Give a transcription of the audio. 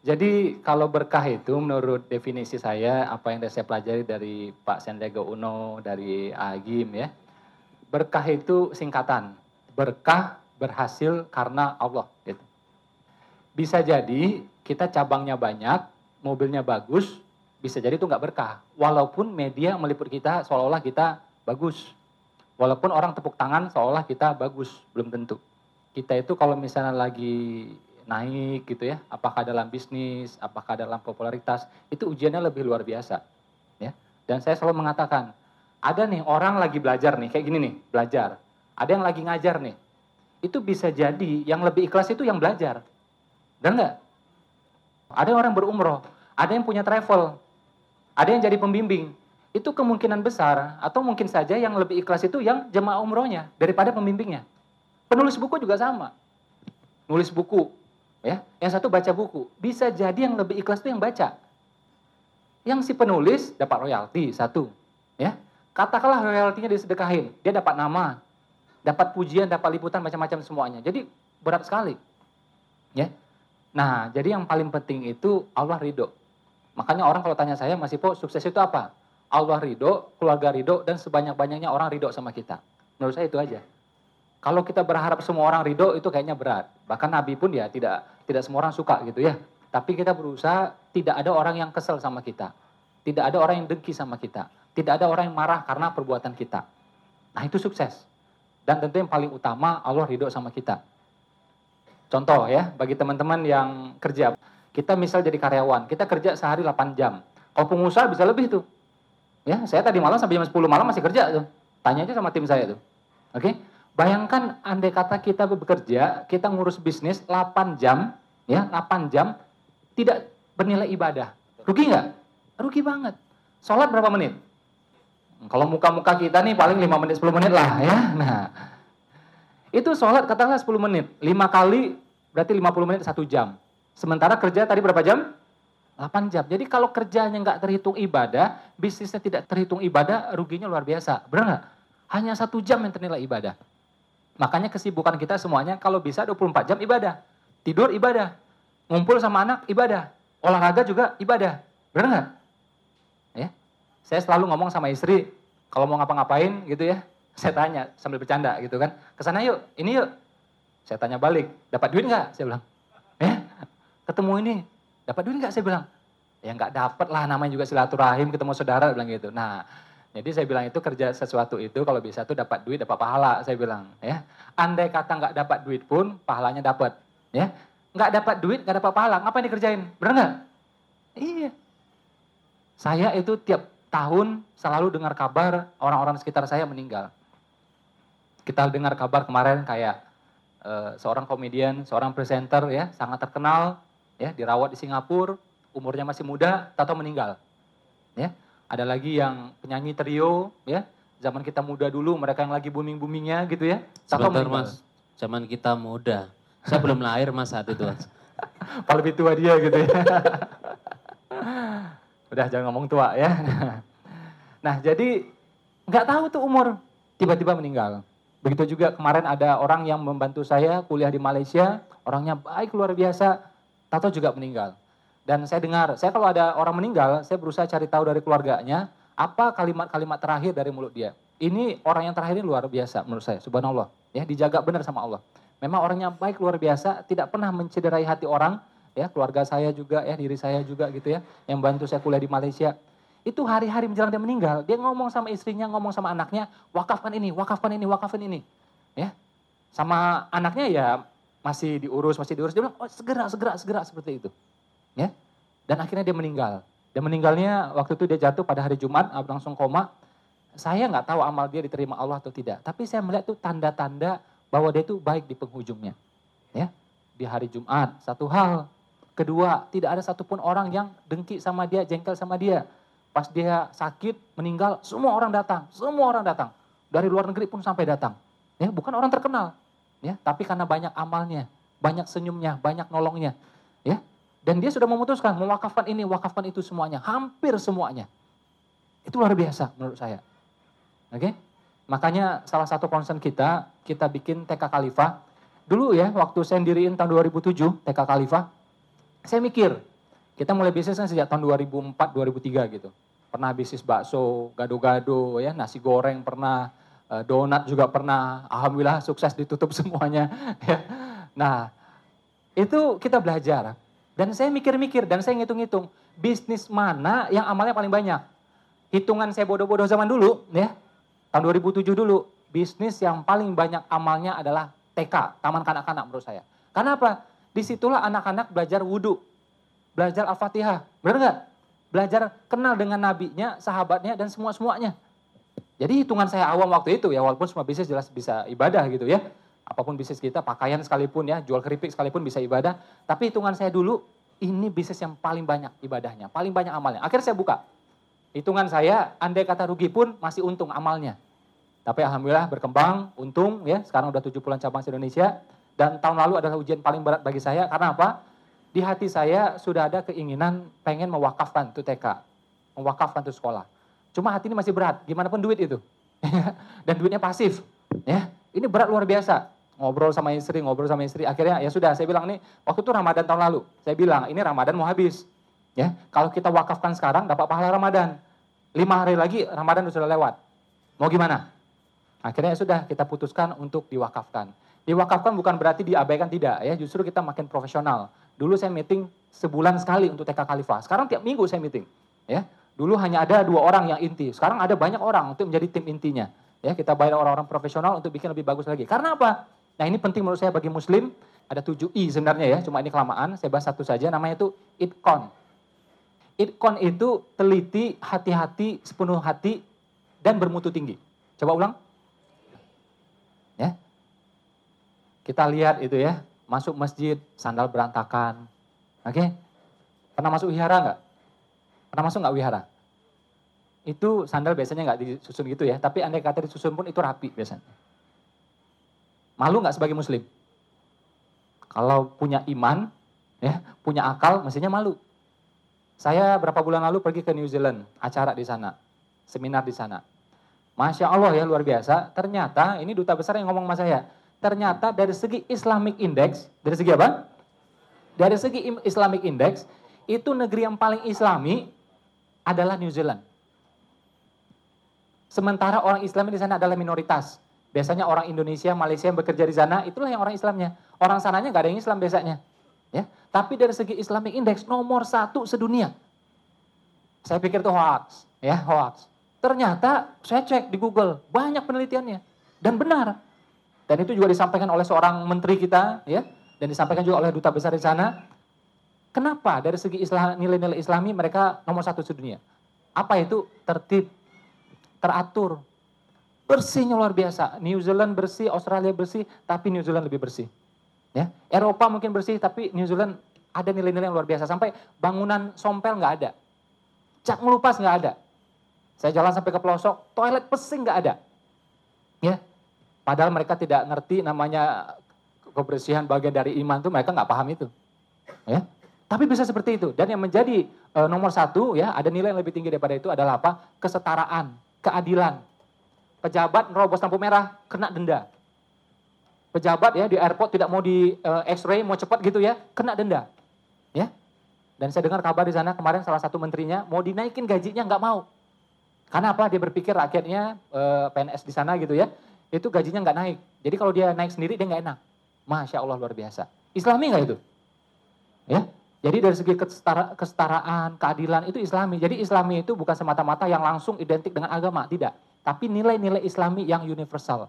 Jadi kalau berkah itu menurut definisi saya, apa yang saya pelajari dari Pak Sendego Uno, dari Agim ya. Berkah itu singkatan. Berkah berhasil karena Allah. Gitu. Bisa jadi kita cabangnya banyak, mobilnya bagus, bisa jadi itu nggak berkah. Walaupun media meliput kita seolah-olah kita bagus. Walaupun orang tepuk tangan seolah kita bagus, belum tentu. Kita itu kalau misalnya lagi naik gitu ya, apakah dalam bisnis, apakah dalam popularitas, itu ujiannya lebih luar biasa. Ya. Dan saya selalu mengatakan, ada nih orang lagi belajar nih, kayak gini nih, belajar. Ada yang lagi ngajar nih. Itu bisa jadi yang lebih ikhlas itu yang belajar. Dan enggak? Ada orang berumroh, ada yang punya travel, ada yang jadi pembimbing. Itu kemungkinan besar atau mungkin saja yang lebih ikhlas itu yang jemaah umrohnya daripada pembimbingnya. Penulis buku juga sama. Nulis buku, Ya, yang satu baca buku. Bisa jadi yang lebih ikhlas itu yang baca. Yang si penulis dapat royalti satu, ya. Katakanlah royaltinya disedekahin, dia dapat nama, dapat pujian, dapat liputan macam-macam semuanya. Jadi berat sekali. Ya. Nah, jadi yang paling penting itu Allah ridho. Makanya orang kalau tanya saya, masih po sukses itu apa? Allah ridho, keluarga ridho, dan sebanyak-banyaknya orang ridho sama kita. Menurut saya itu aja. Kalau kita berharap semua orang ridho itu kayaknya berat. Bahkan Nabi pun ya tidak tidak semua orang suka gitu ya. Tapi kita berusaha tidak ada orang yang kesel sama kita. Tidak ada orang yang dengki sama kita. Tidak ada orang yang marah karena perbuatan kita. Nah itu sukses. Dan tentu yang paling utama Allah ridho sama kita. Contoh ya, bagi teman-teman yang kerja. Kita misal jadi karyawan, kita kerja sehari 8 jam. Kalau pengusaha bisa lebih tuh. Ya, saya tadi malam sampai jam 10 malam masih kerja tuh. Tanya aja sama tim saya tuh. Oke? Okay? Bayangkan andai kata kita bekerja, kita ngurus bisnis 8 jam, ya 8 jam, tidak bernilai ibadah. Rugi nggak? Rugi banget. Sholat berapa menit? Kalau muka-muka kita nih paling 5 menit, 10 menit lah ya. Nah, itu sholat katakanlah 10 menit. 5 kali berarti 50 menit 1 jam. Sementara kerja tadi berapa jam? 8 jam. Jadi kalau kerjanya nggak terhitung ibadah, bisnisnya tidak terhitung ibadah, ruginya luar biasa. Benar nggak? Hanya satu jam yang ternilai ibadah. Makanya kesibukan kita semuanya kalau bisa 24 jam ibadah. Tidur ibadah. Ngumpul sama anak ibadah. Olahraga juga ibadah. Benar nggak? Ya. Saya selalu ngomong sama istri, kalau mau ngapa-ngapain gitu ya, saya tanya sambil bercanda gitu kan. Ke sana yuk, ini yuk. Saya tanya balik, dapat duit nggak? Saya bilang. Ya, ketemu ini, dapat duit nggak? Saya bilang. Ya nggak dapat lah, namanya juga silaturahim, ketemu saudara, bilang gitu. Nah, jadi saya bilang itu kerja sesuatu itu kalau bisa tuh dapat duit dapat pahala saya bilang ya. Andai kata nggak dapat duit pun pahalanya dapat ya. Nggak dapat duit nggak dapat pahala ngapain dikerjain? Benar nggak? Iya. Saya itu tiap tahun selalu dengar kabar orang-orang sekitar saya meninggal. Kita dengar kabar kemarin kayak uh, seorang komedian, seorang presenter ya sangat terkenal ya dirawat di Singapura, umurnya masih muda, tato meninggal. Ya, ada lagi yang penyanyi trio, ya. Zaman kita muda dulu, mereka yang lagi booming-boomingnya gitu ya. Sebentar mas, zaman kita muda. Saya belum lahir mas saat itu. Paling lebih tua dia gitu ya. Udah jangan ngomong tua ya. Nah jadi nggak tahu tuh umur, tiba-tiba meninggal. Begitu juga kemarin ada orang yang membantu saya kuliah di Malaysia, orangnya baik luar biasa, tato juga meninggal. Dan saya dengar, saya kalau ada orang meninggal, saya berusaha cari tahu dari keluarganya, apa kalimat-kalimat terakhir dari mulut dia. Ini orang yang terakhir ini luar biasa menurut saya, subhanallah. Ya, dijaga benar sama Allah. Memang orangnya baik luar biasa, tidak pernah mencederai hati orang, ya, keluarga saya juga, ya, diri saya juga gitu ya, yang bantu saya kuliah di Malaysia. Itu hari-hari menjelang dia meninggal, dia ngomong sama istrinya, ngomong sama anaknya, wakafkan ini, wakafkan ini, wakafkan ini. Ya. Sama anaknya ya masih diurus, masih diurus. Dia bilang, oh segera, segera, segera, seperti itu. Ya. Dan akhirnya dia meninggal. Dan meninggalnya waktu itu dia jatuh pada hari Jumat, langsung koma. Saya nggak tahu amal dia diterima Allah atau tidak. Tapi saya melihat itu tanda-tanda bahwa dia itu baik di penghujungnya. Ya, di hari Jumat satu hal. Kedua, tidak ada satupun orang yang dengki sama dia, jengkel sama dia. Pas dia sakit, meninggal, semua orang datang, semua orang datang. Dari luar negeri pun sampai datang. Ya, bukan orang terkenal. Ya, tapi karena banyak amalnya, banyak senyumnya, banyak nolongnya. Ya, dan dia sudah memutuskan mewakafkan ini, wakafkan itu semuanya. Hampir semuanya. Itu luar biasa menurut saya. Oke? Okay? Makanya salah satu concern kita, kita bikin TK Khalifah. Dulu ya, waktu saya diriin tahun 2007, TK Khalifah. Saya mikir, kita mulai bisnis kan sejak tahun 2004, 2003 gitu. Pernah bisnis bakso, gado-gado, ya nasi goreng pernah, eh, donat juga pernah. Alhamdulillah sukses ditutup semuanya. Ya. Nah, itu kita belajar. Dan saya mikir-mikir dan saya ngitung-ngitung bisnis mana yang amalnya paling banyak. Hitungan saya bodoh-bodoh zaman dulu, ya tahun 2007 dulu bisnis yang paling banyak amalnya adalah TK, taman kanak-kanak menurut saya. Karena apa? Di situlah anak-anak belajar wudhu, belajar Al-Fatihah. Benar nggak? Belajar kenal dengan nabinya, sahabatnya, dan semua-semuanya. Jadi hitungan saya awam waktu itu ya, walaupun semua bisnis jelas bisa ibadah gitu ya. Apa pun bisnis kita, pakaian sekalipun ya, jual keripik sekalipun bisa ibadah. Tapi hitungan saya dulu, ini bisnis yang paling banyak ibadahnya, paling banyak amalnya. Akhirnya saya buka. Hitungan saya, andai kata rugi pun masih untung amalnya. Tapi alhamdulillah berkembang, untung ya. Sekarang udah 70-an cabang se-Indonesia. Dan tahun lalu adalah ujian paling berat bagi saya. Karena apa? Di hati saya sudah ada keinginan pengen mewakafkan itu TK. Mewakafkan itu sekolah. Cuma hati ini masih berat. Gimana pun duit itu. Dan duitnya pasif. Ya, Ini berat luar biasa. Ngobrol sama istri, ngobrol sama istri. Akhirnya ya sudah saya bilang nih, waktu itu Ramadan tahun lalu. Saya bilang ini Ramadan mau habis. Ya, Kalau kita wakafkan sekarang dapat pahala Ramadan. Lima hari lagi Ramadan sudah lewat. Mau gimana? Akhirnya sudah kita putuskan untuk diwakafkan. Diwakafkan bukan berarti diabaikan tidak ya, justru kita makin profesional. Dulu saya meeting sebulan sekali untuk TK Khalifah. Sekarang tiap minggu saya meeting. Ya, dulu hanya ada dua orang yang inti. Sekarang ada banyak orang untuk menjadi tim intinya. Ya, kita bayar orang-orang profesional untuk bikin lebih bagus lagi. Karena apa? Nah ini penting menurut saya bagi Muslim. Ada tujuh i sebenarnya ya, cuma ini kelamaan. Saya bahas satu saja. Namanya itu itkon. Itkon itu teliti, hati-hati, sepenuh hati, dan bermutu tinggi. Coba ulang. Kita lihat itu ya, masuk masjid, sandal berantakan. Oke? Pernah masuk wihara nggak? Pernah masuk nggak wihara? Itu sandal biasanya nggak disusun gitu ya, tapi andai kata disusun pun itu rapi biasanya. Malu nggak sebagai muslim? Kalau punya iman, ya, punya akal, mestinya malu. Saya berapa bulan lalu pergi ke New Zealand, acara di sana, seminar di sana. Masya Allah ya luar biasa, ternyata ini duta besar yang ngomong sama saya, ternyata dari segi Islamic Index, dari segi apa? Dari segi Islamic Index, itu negeri yang paling islami adalah New Zealand. Sementara orang Islam di sana adalah minoritas. Biasanya orang Indonesia, Malaysia yang bekerja di sana, itulah yang orang Islamnya. Orang sananya nggak ada yang Islam biasanya. Ya, tapi dari segi Islamic Index nomor satu sedunia. Saya pikir itu hoax, ya hoax. Ternyata saya cek di Google banyak penelitiannya dan benar. Dan itu juga disampaikan oleh seorang menteri kita, ya, dan disampaikan juga oleh duta besar di sana. Kenapa dari segi nilai-nilai Islami mereka nomor satu sedunia? Apa itu tertib, teratur, bersihnya luar biasa. New Zealand bersih, Australia bersih, tapi New Zealand lebih bersih. Ya, Eropa mungkin bersih, tapi New Zealand ada nilai-nilai yang luar biasa. Sampai bangunan sompel nggak ada, cak ngelupas nggak ada. Saya jalan sampai ke pelosok, toilet pesing nggak ada. Ya, Padahal mereka tidak ngerti namanya kebersihan bagian dari iman itu mereka nggak paham itu. Ya. Tapi bisa seperti itu. Dan yang menjadi e, nomor satu ya ada nilai yang lebih tinggi daripada itu adalah apa? Kesetaraan, keadilan. Pejabat nerobos lampu merah kena denda. Pejabat ya di airport tidak mau di e, X-ray mau cepat gitu ya kena denda. Ya. Dan saya dengar kabar di sana kemarin salah satu menterinya mau dinaikin gajinya nggak mau. Karena apa? Dia berpikir rakyatnya e, PNS di sana gitu ya itu gajinya nggak naik. Jadi kalau dia naik sendiri dia nggak enak. Masya Allah luar biasa. Islami nggak itu? Ya. Jadi dari segi kesetara, kesetaraan, keadilan itu Islami. Jadi Islami itu bukan semata-mata yang langsung identik dengan agama, tidak. Tapi nilai-nilai Islami yang universal.